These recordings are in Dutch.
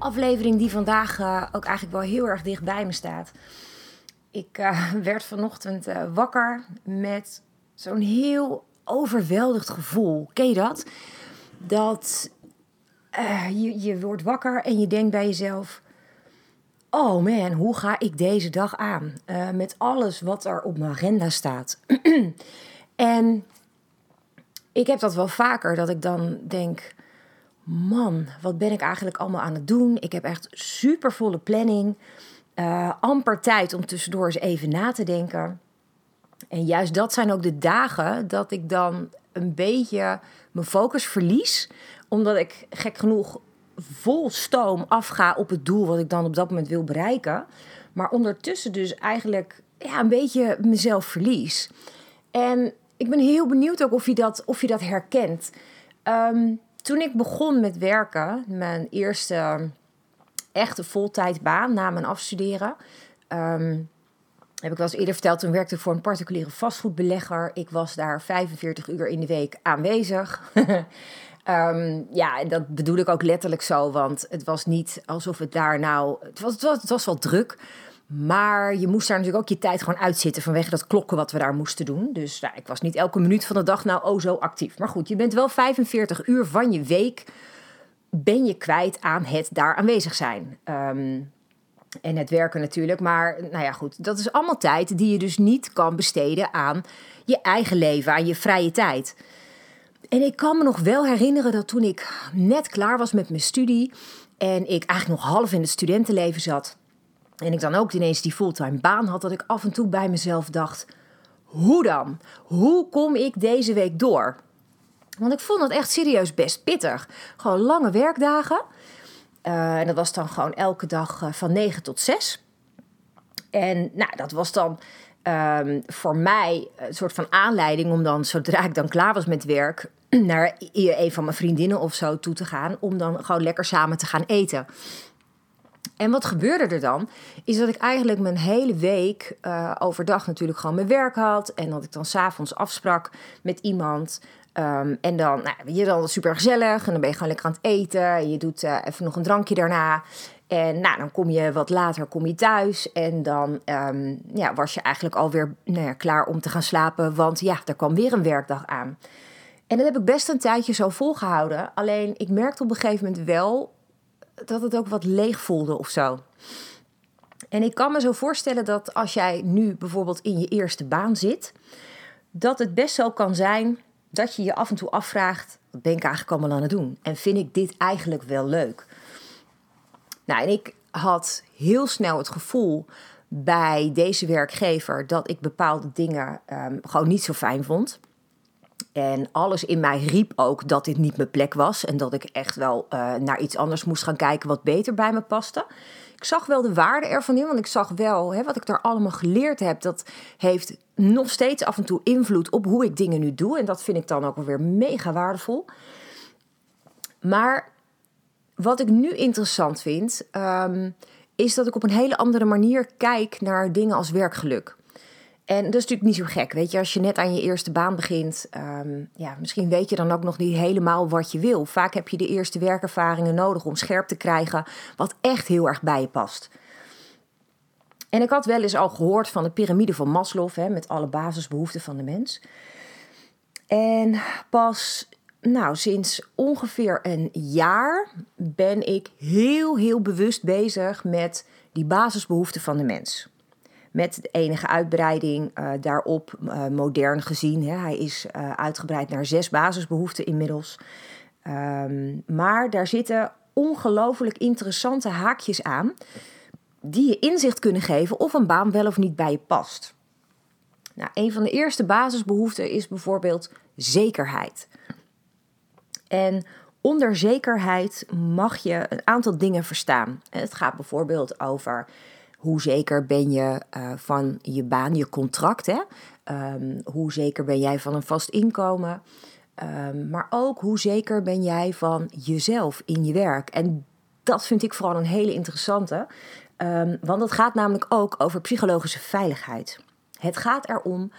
aflevering die vandaag uh, ook eigenlijk wel heel erg dicht bij me staat. Ik uh, werd vanochtend wakker met zo'n heel overweldigd gevoel. Ken je dat? Dat je, je wordt wakker en je denkt bij jezelf... Oh man, hoe ga ik deze dag aan? met alles wat er op mijn agenda staat. en ik heb dat wel vaker, dat ik dan denk man, wat ben ik eigenlijk allemaal aan het doen? Ik heb echt super volle planning. Uh, amper tijd om tussendoor eens even na te denken. En juist dat zijn ook de dagen dat ik dan een beetje mijn focus verlies. Omdat ik gek genoeg vol stoom afga op het doel wat ik dan op dat moment wil bereiken. Maar ondertussen dus eigenlijk ja, een beetje mezelf verlies. En ik ben heel benieuwd ook of je dat, of je dat herkent. Um, toen ik begon met werken, mijn eerste echte voltijdbaan na mijn afstuderen. Um, heb ik wel eens eerder verteld, toen werkte ik voor een particuliere vastgoedbelegger. Ik was daar 45 uur in de week aanwezig. um, ja, dat bedoel ik ook letterlijk zo, want het was niet alsof het daar nou... Het was, het was, het was wel druk, maar je moest daar natuurlijk ook je tijd gewoon uitzitten vanwege dat klokken wat we daar moesten doen. Dus nou, ik was niet elke minuut van de dag nou oh zo actief. Maar goed, je bent wel 45 uur van je week ben je kwijt aan het daar aanwezig zijn. Um, en het werken natuurlijk. Maar nou ja, goed, dat is allemaal tijd die je dus niet kan besteden aan je eigen leven, aan je vrije tijd. En ik kan me nog wel herinneren dat toen ik net klaar was met mijn studie en ik eigenlijk nog half in het studentenleven zat en ik dan ook ineens die fulltime baan had, dat ik af en toe bij mezelf dacht: hoe dan? Hoe kom ik deze week door? Want ik vond het echt serieus best pittig. Gewoon lange werkdagen. Uh, en dat was dan gewoon elke dag uh, van 9 tot 6. En nou, dat was dan um, voor mij een soort van aanleiding om dan, zodra ik dan klaar was met werk, naar een van mijn vriendinnen of zo toe te gaan. Om dan gewoon lekker samen te gaan eten. En wat gebeurde er dan? Is dat ik eigenlijk mijn hele week uh, overdag natuurlijk gewoon mijn werk had. En dat ik dan s'avonds afsprak met iemand. Um, en dan, nou, je dan super gezellig. En dan ben je gewoon lekker aan het eten. Je doet uh, even nog een drankje daarna. En nou, dan kom je wat later kom je thuis. En dan um, ja, was je eigenlijk alweer nou ja, klaar om te gaan slapen. Want ja, er kwam weer een werkdag aan. En dat heb ik best een tijdje zo volgehouden. Alleen ik merkte op een gegeven moment wel dat het ook wat leeg voelde of zo. En ik kan me zo voorstellen dat als jij nu bijvoorbeeld in je eerste baan zit, dat het best zo kan zijn dat je je af en toe afvraagt: wat ben ik eigenlijk allemaal aan het doen? En vind ik dit eigenlijk wel leuk? Nou, en ik had heel snel het gevoel bij deze werkgever dat ik bepaalde dingen um, gewoon niet zo fijn vond. En alles in mij riep ook dat dit niet mijn plek was. En dat ik echt wel uh, naar iets anders moest gaan kijken wat beter bij me paste. Ik zag wel de waarde ervan in, want ik zag wel hè, wat ik daar allemaal geleerd heb. Dat heeft nog steeds af en toe invloed op hoe ik dingen nu doe. En dat vind ik dan ook weer mega waardevol. Maar wat ik nu interessant vind, um, is dat ik op een hele andere manier kijk naar dingen als werkgeluk. En dat is natuurlijk niet zo gek, weet je. Als je net aan je eerste baan begint, um, ja, misschien weet je dan ook nog niet helemaal wat je wil. Vaak heb je de eerste werkervaringen nodig om scherp te krijgen wat echt heel erg bij je past. En ik had wel eens al gehoord van de piramide van Maslow, hè, met alle basisbehoeften van de mens. En pas nou, sinds ongeveer een jaar ben ik heel, heel bewust bezig met die basisbehoeften van de mens. Met de enige uitbreiding uh, daarop, uh, modern gezien. Hè. Hij is uh, uitgebreid naar zes basisbehoeften inmiddels. Um, maar daar zitten ongelooflijk interessante haakjes aan. Die je inzicht kunnen geven of een baan wel of niet bij je past. Nou, een van de eerste basisbehoeften is bijvoorbeeld zekerheid. En onder zekerheid mag je een aantal dingen verstaan. Het gaat bijvoorbeeld over Hoe zeker ben je uh, van je baan, je contract? Hè? Um, hoe zeker ben jij van een vast inkomen? Um, maar ook hoe zeker ben jij van jezelf in je werk? En dat vind ik vooral een hele interessante. Um, want het gaat namelijk ook over psychologische veiligheid. Het gaat erom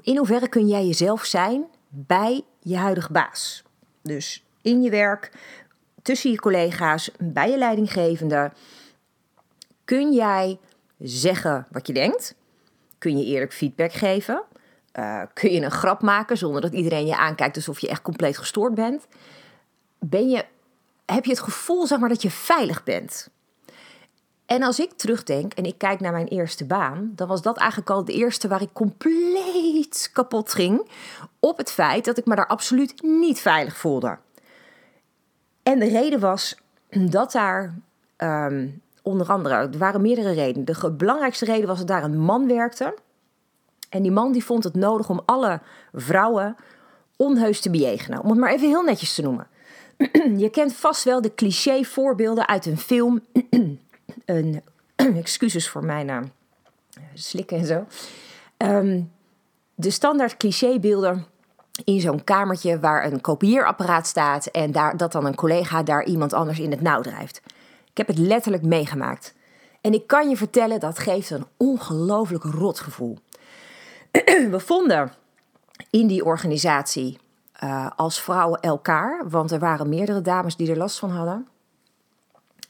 in hoeverre kun jij jezelf zijn bij je huidige baas. Dus in je werk, tussen je collega's, bij je leidinggevende. Kun jij zeggen wat je denkt? Kun je eerlijk feedback geven? Uh, kun je een grap maken zonder dat iedereen je aankijkt alsof je echt compleet gestoord bent? Ben je, heb je het gevoel zeg maar, dat je veilig bent? En als ik terugdenk en ik kijk naar mijn eerste baan, dan was dat eigenlijk al de eerste waar ik compleet kapot ging op het feit dat ik me daar absoluut niet veilig voelde. En de reden was dat daar um, onder andere, er waren meerdere redenen. De belangrijkste reden was dat daar een man werkte. En die man die vond het nodig om alle vrouwen onheus te bejegenen. Om het maar even heel netjes te noemen. Je kent vast wel de cliché voorbeelden uit een film een, excuses voor mijn naam, slikken en zo. Ehm, de standaard clichébeelden in zo'n kamertje waar een kopieerapparaat staat en daar, dat dan een collega daar iemand anders in het nauw drijft. Ik heb het letterlijk meegemaakt. En ik kan je vertellen, dat geeft een ongelooflijk rotgevoel. We vonden in die organisatie uh, als vrouwen elkaar, want er waren meerdere dames die er last van hadden.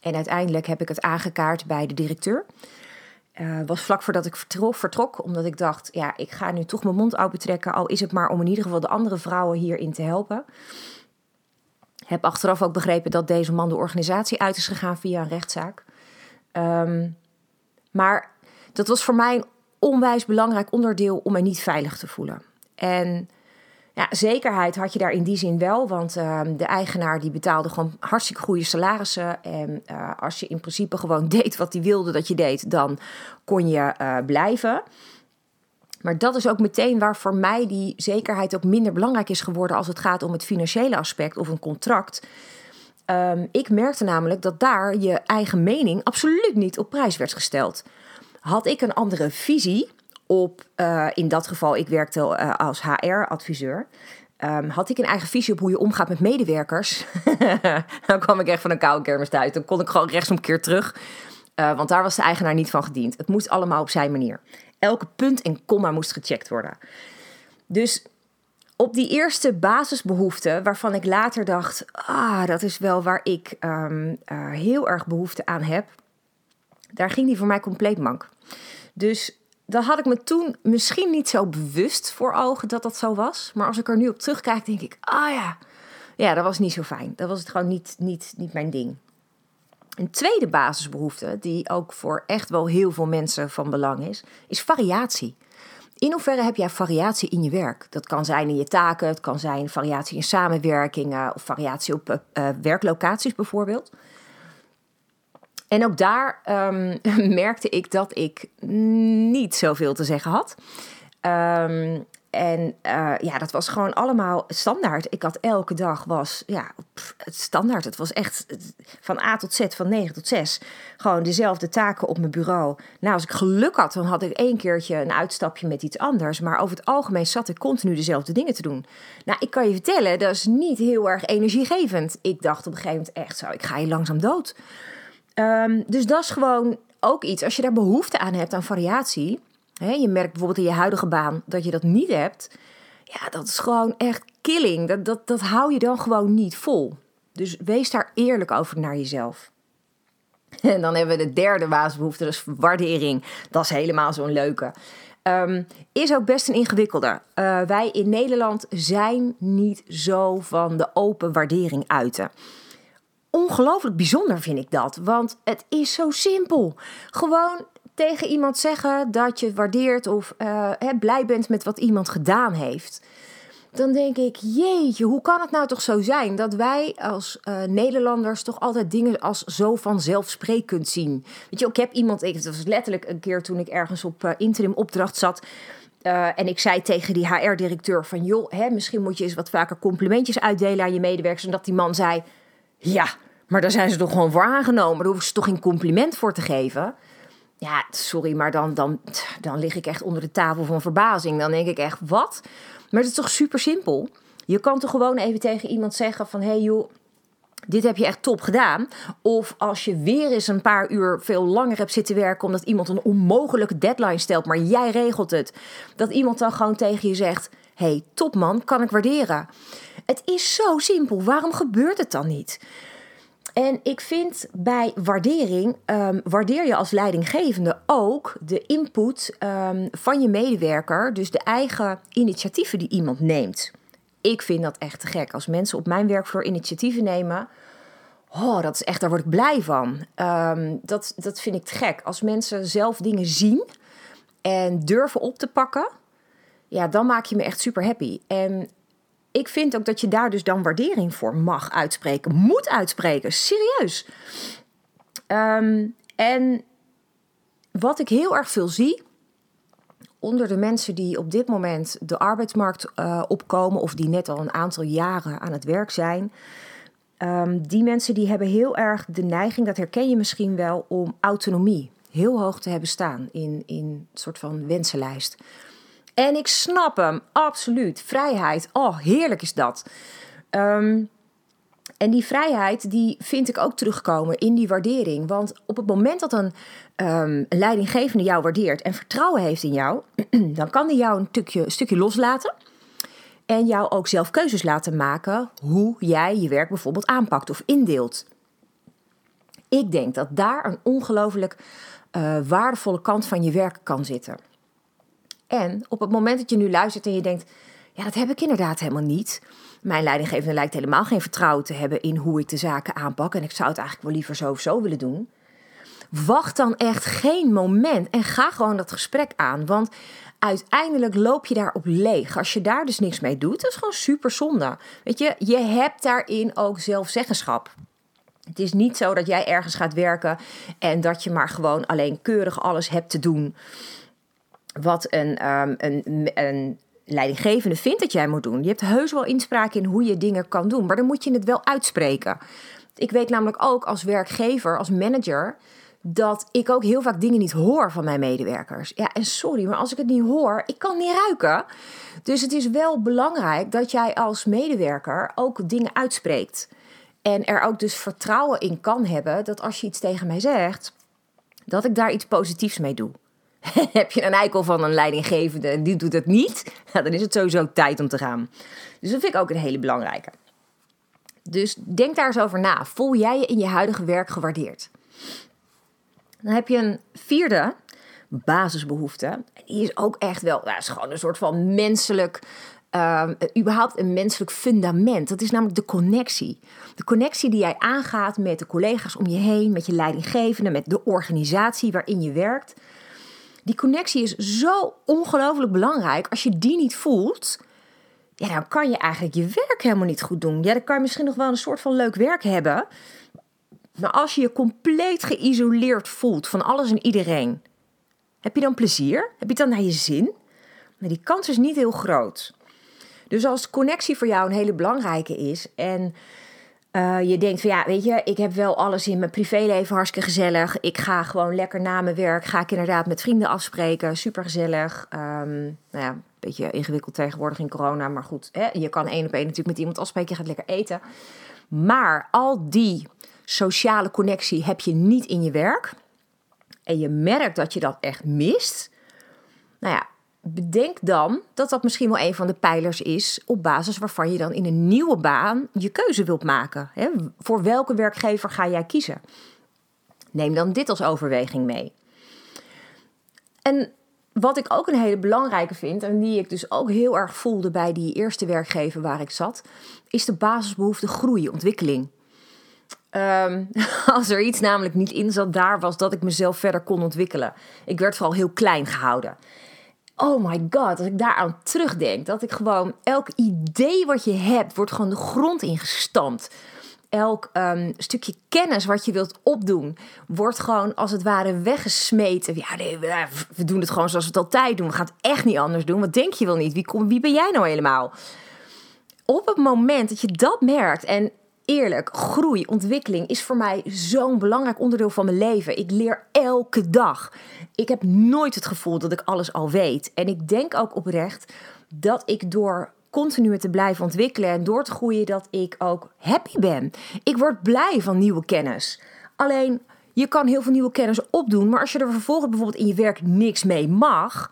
En uiteindelijk heb ik het aangekaart bij de directeur. Uh, was vlak voordat ik vertrok, omdat ik dacht: ja, ik ga nu toch mijn mond open trekken, al is het maar om in ieder geval de andere vrouwen hierin te helpen. Heb achteraf ook begrepen dat deze man de organisatie uit is gegaan via een rechtszaak. Um, maar dat was voor mij een onwijs belangrijk onderdeel om mij niet veilig te voelen. En ja, zekerheid had je daar in die zin wel, want ehm, de eigenaar die betaalde gewoon hartstikke goede salarissen. En uh, als je in principe gewoon deed wat hij wilde dat je deed, dan kon je uh, blijven. Maar dat is ook meteen waar voor mij die zekerheid ook minder belangrijk is geworden als het gaat om het financiële aspect of een contract. Um, ik merkte namelijk dat daar je eigen mening absoluut niet op prijs werd gesteld. Had ik een andere visie, op, uh, in dat geval, ik werkte uh, als HR-adviseur. Um, had ik een eigen visie op hoe je omgaat met medewerkers. dan kwam ik echt van een koude kermis thuis. Dan kon ik gewoon rechtsomkeer terug. Uh, want daar was de eigenaar niet van gediend. Het moest allemaal op zijn manier. Elke punt en komma moest gecheckt worden. Dus op die eerste basisbehoeften, waarvan ik later dacht: ah, dat is wel waar ik um, heel erg behoefte aan heb. Daar ging die voor mij compleet mank. Dus dat had ik me toen misschien niet zo bewust voor ogen dat dat zo was. Maar als ik er nu op terugkijk, denk ik, ah ja, ja, dat was niet zo fijn. Dat was het gewoon niet, niet, niet mijn ding. Een tweede basisbehoefte, die ook voor echt wel heel veel mensen van belang is, is variatie. In hoeverre heb jij variatie in je werk? Dat kan zijn in je taken, het kan zijn variatie in samenwerkingen of variatie op uh, werklocaties bijvoorbeeld. En ook daar um, merkte ik dat ik niet zoveel te zeggen had. Um, en uh, ja, dat was gewoon allemaal standaard. Ik had elke dag was, ja, het standaard. Het was echt van A tot Z, van 9 tot 6. Gewoon dezelfde taken op mijn bureau. Nou, als ik geluk had, dan had ik één keertje een uitstapje met iets anders. Maar over het algemeen zat ik continu dezelfde dingen te doen. Nou, ik kan je vertellen, dat is niet heel erg energiegevend. Ik dacht op een gegeven moment echt zo, ik ga hier langzaam dood. Um, dus dat is gewoon ook iets. Als je daar behoefte aan hebt aan variatie. Je merkt bijvoorbeeld in je huidige baan dat je dat niet hebt. Ja, dat is gewoon echt killing. Dat, dat, dat hou je dan gewoon niet vol. Dus wees daar eerlijk over naar jezelf. En dan hebben we de derde basisbehoefte, dus waardering. Dat is helemaal zo'n leuke. Um, is ook best een ingewikkelde. Uh, wij in Nederland zijn niet zo van de open waardering uiten ongelooflijk bijzonder vind ik dat. Want het is zo simpel. Gewoon tegen iemand zeggen dat je waardeert of uh, blij bent met wat iemand gedaan heeft. Dan denk ik, jeetje, hoe kan het nou toch zo zijn dat wij als uh, Nederlanders toch altijd dingen als zo vanzelfsprekend zien? Weet je, ik heb iemand, het was letterlijk een keer toen ik ergens op uh, interim opdracht zat. En ik zei tegen die HR-directeur van, joh, hè, misschien moet je eens wat vaker complimentjes uitdelen aan je medewerkers. En dat die man zei, ja, maar daar zijn ze toch gewoon voor aangenomen. Daar hoeven ze toch geen compliment voor te geven. Ja, sorry, maar dan, dan, dan lig ik echt onder de tafel van verbazing. Dan denk ik echt, wat? Maar het is toch super simpel? Je kan toch gewoon even tegen iemand zeggen van... hey joh, dit heb je echt top gedaan. Of als je weer eens een paar uur veel langer hebt zitten werken... omdat iemand een onmogelijke deadline stelt, maar jij regelt het. Dat iemand dan gewoon tegen je zegt... hey, top man, kan ik waarderen. Het is zo simpel, waarom gebeurt het dan niet? En ik vind bij waardering, um, waardeer je als leidinggevende ook de input um, van je medewerker, dus de eigen initiatieven die iemand neemt. Ik vind dat echt te gek. Als mensen op mijn werkvloer initiatieven nemen, oh, dat is echt, daar word ik blij van. Um, dat, dat vind ik te gek. Als mensen zelf dingen zien en durven op te pakken, ja, dan maak je me echt super happy. En ik vind ook dat je daar dus dan waardering voor mag uitspreken, moet uitspreken, serieus. Um, en wat ik heel erg veel zie onder de mensen die op dit moment de arbeidsmarkt uh, opkomen of die net al een aantal jaren aan het werk zijn, um, die mensen die hebben heel erg de neiging, dat herken je misschien wel, om autonomie heel hoog te hebben staan in, in een soort van wensenlijst. En ik snap hem, absoluut. Vrijheid, oh, heerlijk is dat. Um, en die vrijheid die vind ik ook terugkomen in die waardering. Want op het moment dat een, een leidinggevende jou waardeert en vertrouwen heeft in jou, dan kan die jou een stukje, stukje loslaten. En jou ook zelf keuzes laten maken hoe jij je werk bijvoorbeeld aanpakt of indeelt. Ik denk dat daar een ongelooflijk uh, waardevolle kant van je werk kan zitten. En op het moment dat je nu luistert en je denkt: ja, dat heb ik inderdaad helemaal niet. Mijn leidinggevende lijkt helemaal geen vertrouwen te hebben in hoe ik de zaken aanpak. En ik zou het eigenlijk wel liever zo of zo willen doen. Wacht dan echt geen moment en ga gewoon dat gesprek aan. Want uiteindelijk loop je daarop leeg. Als je daar dus niks mee doet, dat is gewoon super zonde. Weet je, je hebt daarin ook zelfzeggenschap. Het is niet zo dat jij ergens gaat werken en dat je maar gewoon alleen keurig alles hebt te doen wat een, um, een, een leidinggevende vindt dat jij moet doen. Je hebt heus wel inspraak in hoe je dingen kan doen, maar dan moet je het wel uitspreken. Ik weet namelijk ook als werkgever, als manager, dat ik ook heel vaak dingen niet hoor van mijn medewerkers. Ja, en sorry, maar als ik het niet hoor, ik kan niet ruiken. Dus het is wel belangrijk dat jij als medewerker ook dingen uitspreekt. En er ook dus vertrouwen in kan hebben dat als je iets tegen mij zegt, dat ik daar iets positiefs mee doe. heb je een eikel van een leidinggevende en die doet het niet, dan is het sowieso tijd om te gaan. Dus dat vind ik ook een hele belangrijke. Dus denk daar eens over na. Voel jij je in je huidige werk gewaardeerd? Dan heb je een vierde basisbehoefte. Die is ook echt wel, nou, is gewoon een soort van menselijk, uh, überhaupt een menselijk fundament. Dat is namelijk de connectie. De connectie die jij aangaat met de collega's om je heen, met je leidinggevende, met de organisatie waarin je werkt. Die connectie is zo ongelooflijk belangrijk. Als je die niet voelt, ja, dan kan je eigenlijk je werk helemaal niet goed doen. Ja, dan kan je misschien nog wel een soort van leuk werk hebben. Maar als je je compleet geïsoleerd voelt van alles en iedereen, heb je dan plezier? Heb je het dan naar je zin? Maar die kans is niet heel groot. Dus als connectie voor jou een hele belangrijke is en uh, je denkt van ja, weet je, ik heb wel alles in mijn privéleven hartstikke gezellig. Ik ga gewoon lekker na mijn werk, ga ik inderdaad met vrienden afspreken. Super gezellig. Um, nou ja, een beetje ingewikkeld tegenwoordig in corona, maar goed. Hè, je kan één op één natuurlijk met iemand afspreken, je gaat lekker eten. Maar al die sociale connectie heb je niet in je werk. En je merkt dat je dat echt mist. Nou ja, bedenk dan dat dat misschien wel een van de pijlers is op basis waarvan je dan in een nieuwe baan je keuze wilt maken. Hè? Voor welke werkgever ga jij kiezen? Neem dan dit als overweging mee. En wat ik ook een hele belangrijke vind, en die ik dus ook heel erg voelde bij die eerste werkgever waar ik zat, is de basisbehoefte groei, ontwikkeling. Um, als er iets namelijk niet in zat, daar was dat ik mezelf verder kon ontwikkelen. Ik werd vooral heel klein gehouden oh my god, als ik daaraan terugdenk, dat ik gewoon elk idee wat je hebt, wordt gewoon de grond ingestampt. Elk um, stukje kennis wat je wilt opdoen, wordt gewoon als het ware weggesmeten. Ja, nee, we, doen het gewoon zoals we het altijd doen. We gaan het echt niet anders doen. Wat denk je wel niet? Wie, kom, wie ben jij nou helemaal? Op het moment dat je dat merkt en eerlijk, groei, ontwikkeling is voor mij zo'n belangrijk onderdeel van mijn leven. Ik leer elke dag. Ik heb nooit het gevoel dat ik alles al weet. En ik denk ook oprecht dat ik door continu te blijven ontwikkelen en door te groeien, dat ik ook happy ben. Ik word blij van nieuwe kennis. Alleen, je kan heel veel nieuwe kennis opdoen, maar als je er vervolgens bijvoorbeeld in je werk niks mee mag,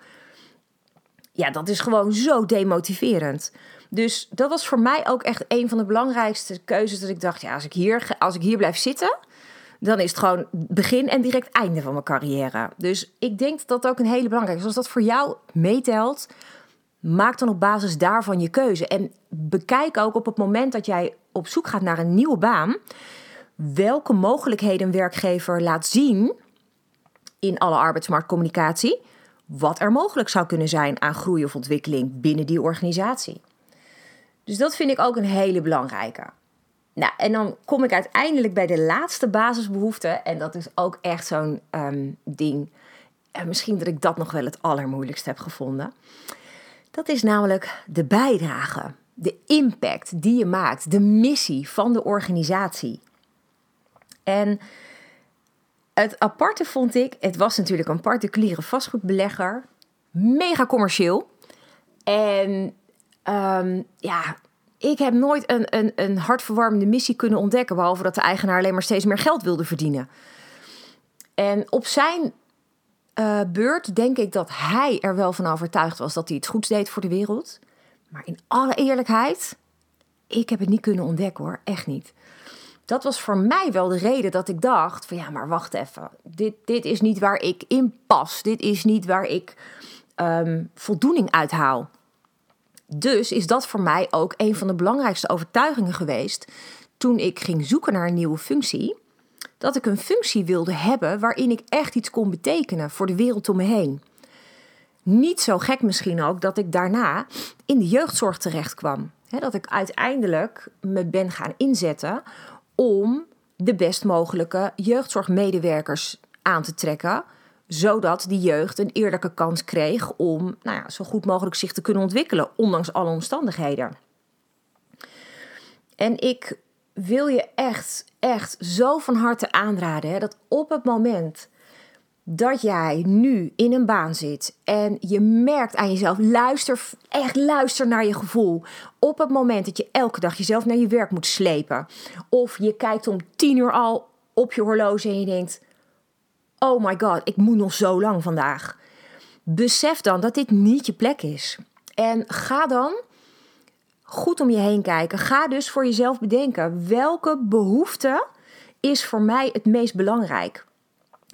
ja, dat is gewoon zo demotiverend. Dus dat was voor mij ook echt een van de belangrijkste keuzes. Dat ik dacht, ja, als ik hier, als ik hier blijf zitten, dan is het gewoon begin en direct einde van mijn carrière. Dus ik denk dat dat ook een hele belangrijke is. Als dat voor jou meetelt, maak dan op basis daarvan je keuze. En bekijk ook op het moment dat jij op zoek gaat naar een nieuwe baan, welke mogelijkheden een werkgever laat zien in alle arbeidsmarktcommunicatie, wat er mogelijk zou kunnen zijn aan groei of ontwikkeling binnen die organisatie. Dus dat vind ik ook een hele belangrijke. Nou, en dan kom ik uiteindelijk bij de laatste basisbehoefte. En dat is ook echt zo'n ehm, ding. En misschien dat ik dat nog wel het allermoeilijkste heb gevonden. Dat is namelijk de bijdrage, de impact die je maakt, de missie van de organisatie. En het aparte vond ik, het was natuurlijk een particuliere vastgoedbelegger, mega commercieel. En um, ja, ik heb nooit een, een, een hartverwarmende missie kunnen ontdekken, behalve dat de eigenaar alleen maar steeds meer geld wilde verdienen. En op zijn uh, beurt denk ik dat hij er wel van overtuigd was dat hij het goed deed voor de wereld. Maar in alle eerlijkheid, ik heb het niet kunnen ontdekken hoor, echt niet. Dat was voor mij wel de reden dat ik dacht: van ja, maar wacht even. Dit, dit is niet waar ik in pas. Dit is niet waar ik um, voldoening uit haal. Dus is dat voor mij ook een van de belangrijkste overtuigingen geweest toen ik ging zoeken naar een nieuwe functie. Dat ik een functie wilde hebben waarin ik echt iets kon betekenen voor de wereld om me heen. Niet zo gek misschien ook dat ik daarna in de jeugdzorg terecht kwam. dat ik uiteindelijk me ben gaan inzetten om de best mogelijke jeugdzorgmedewerkers aan te trekken zodat die jeugd een eerlijke kans kreeg om nou ja, zo goed mogelijk zich te kunnen ontwikkelen, ondanks alle omstandigheden. En ik wil je echt, echt zo van harte aanraden hè, dat op het moment dat jij nu in een baan zit en je merkt aan jezelf, luister, echt luister naar je gevoel. Op het moment dat je elke dag jezelf naar je werk moet slepen, of je kijkt om tien uur al op je horloge en je denkt, oh my god, ik moet nog zo lang vandaag. Besef dan dat dit niet je plek is. En ga dan goed om je heen kijken. Ga dus voor jezelf bedenken welke behoefte is voor mij het meest belangrijk.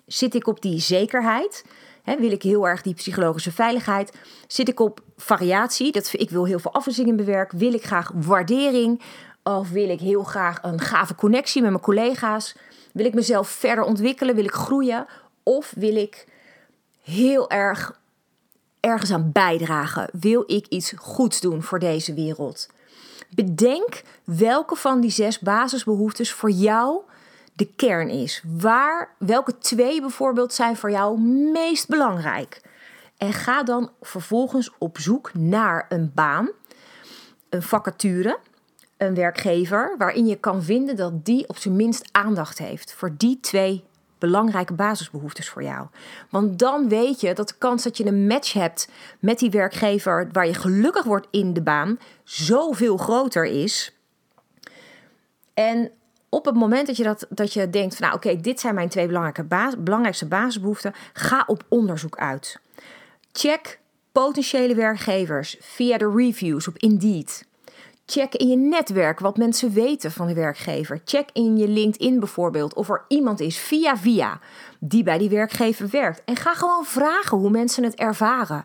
Zit ik op die zekerheid? wil ik heel erg die psychologische veiligheid? Zit ik op variatie? Dat, ik wil heel veel afwisseling bewerken. Wil ik graag waardering? Of wil ik heel graag een gave connectie met mijn collega's? Wil ik mezelf verder ontwikkelen? Wil ik groeien? Of wil ik heel erg ergens aan bijdragen? Wil ik iets goeds doen voor deze wereld? Bedenk welke van die zes basisbehoeftes voor jou de kern is. Waar, welke twee bijvoorbeeld zijn voor jou meest belangrijk? En ga dan vervolgens op zoek naar een baan, een vacature, een werkgever waarin je kan vinden dat die op zijn minst aandacht heeft voor die twee belangrijke basisbehoeftes voor jou. Want dan weet je dat de kans dat je een match hebt met die werkgever waar je gelukkig wordt in de baan zoveel groter is. En op het moment dat je, dat, dat je denkt van nou oké, dit zijn mijn twee belangrijke belangrijkste basisbehoeften, ga op onderzoek uit. Check potentiële werkgevers via de reviews op Indeed. Check in je netwerk wat mensen weten van de werkgever. Check in je LinkedIn bijvoorbeeld of er iemand is via via die bij die werkgever werkt. En ga gewoon vragen hoe mensen het ervaren.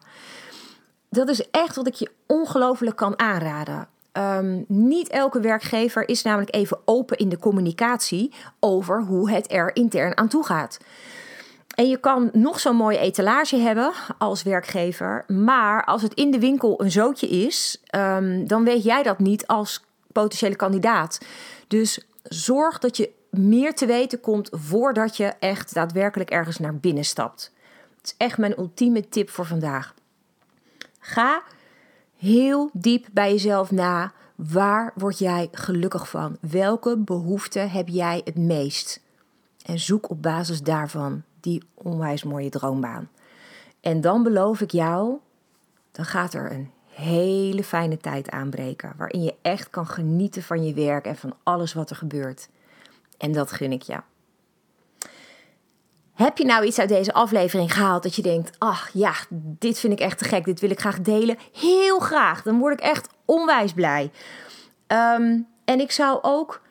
Dat is echt wat ik je ongelooflijk kan aanraden. Um, niet elke werkgever is namelijk even open in de communicatie over hoe het er intern aan toe gaat. En je kan nog zo'n mooie etalage hebben als werkgever. Maar als het in de winkel een zootje is, um, dan weet jij dat niet als potentiële kandidaat. Dus zorg dat je meer te weten komt voordat je echt daadwerkelijk ergens naar binnen stapt. Het is echt mijn ultieme tip voor vandaag. Ga heel diep bij jezelf na. Waar word jij gelukkig van? Welke behoefte heb jij het meest? En zoek op basis daarvan die onwijs mooie droombaan. En dan beloof ik jou, dan gaat er een hele fijne tijd aanbreken. Waarin je echt kan genieten van je werk en van alles wat er gebeurt. En dat gun ik je. Heb je nou iets uit deze aflevering gehaald dat je denkt: ach ja, dit vind ik echt te gek, dit wil ik graag delen? Heel graag, dan word ik echt onwijs blij. Ehm, en ik zou ook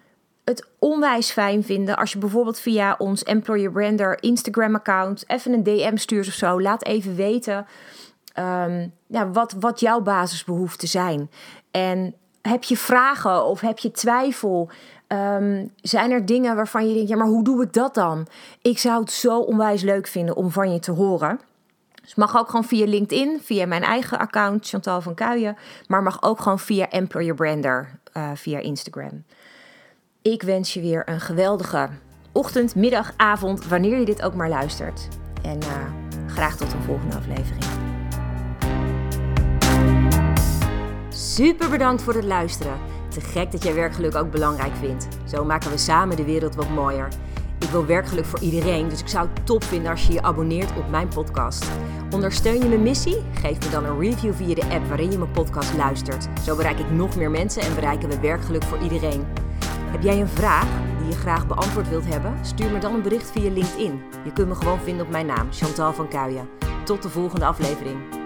het onwijs fijn vinden als je bijvoorbeeld via ons Employer Brander Instagram-account even een DM stuurt of zo. Laat even weten um, ja, wat, wat jouw basisbehoeften zijn. En heb je vragen of heb je twijfel? Um, zijn er dingen waarvan je denkt, ja, maar hoe doe ik dat dan? Ik zou het zo onwijs leuk vinden om van je te horen. Dus mag ook gewoon via LinkedIn, via mijn eigen account, Chantal van Kuijen. Maar mag ook gewoon via Employer Brander, uh, via Instagram. Ik wens je weer een geweldige ochtend, middag, avond, wanneer je dit ook maar luistert. En uh, graag tot een volgende aflevering. Super bedankt voor het luisteren. Te gek dat jij werkgeluk ook belangrijk vindt. Zo maken we samen de wereld wat mooier. Ik wil werkgeluk voor iedereen, dus ik zou het top vinden als je je abonneert op mijn podcast. Ondersteun je mijn missie? Geef me dan een review via de app waarin je mijn podcast luistert. Zo bereik ik nog meer mensen en bereiken we werkgeluk voor iedereen. Heb jij een vraag die je graag beantwoord wilt hebben? Stuur me dan een bericht via LinkedIn. Je kunt me gewoon vinden op mijn naam, Chantal van Kuijen. Tot de volgende aflevering.